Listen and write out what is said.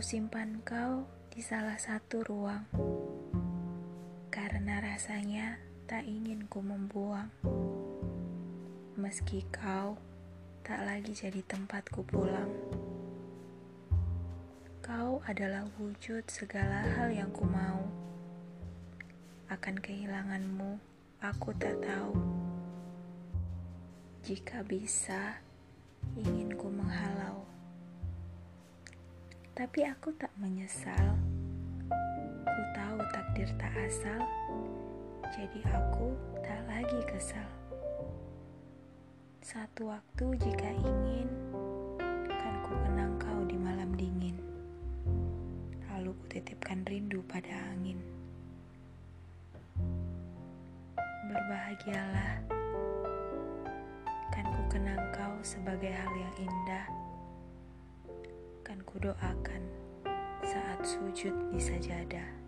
simpan kau di salah satu ruang, karena rasanya tak ingin ku membuang. Meski kau tak lagi jadi tempatku pulang, kau adalah wujud segala hal yang ku mau. Akan kehilanganmu, aku tak tahu. Jika bisa, tapi aku tak menyesal. Ku tahu takdir tak asal, jadi aku tak lagi kesal. Satu waktu jika ingin, kan ku kenang kau di malam dingin. Lalu ku titipkan rindu pada angin. Berbahagialah, kan ku kenang kau sebagai hal yang indah akan kudoakan saat sujud di sajadah.